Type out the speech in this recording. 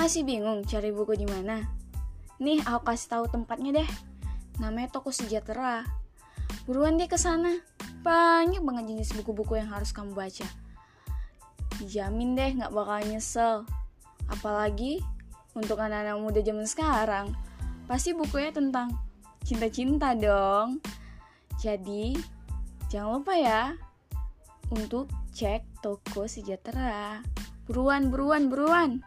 Masih bingung cari buku di mana? Nih, aku kasih tahu tempatnya deh. Namanya Toko Sejahtera. Buruan deh ke sana. Banyak banget jenis buku-buku yang harus kamu baca. Dijamin deh nggak bakal nyesel. Apalagi untuk anak-anak muda zaman sekarang. Pasti bukunya tentang cinta-cinta dong. Jadi, jangan lupa ya untuk cek toko sejahtera. Buruan, buruan, buruan.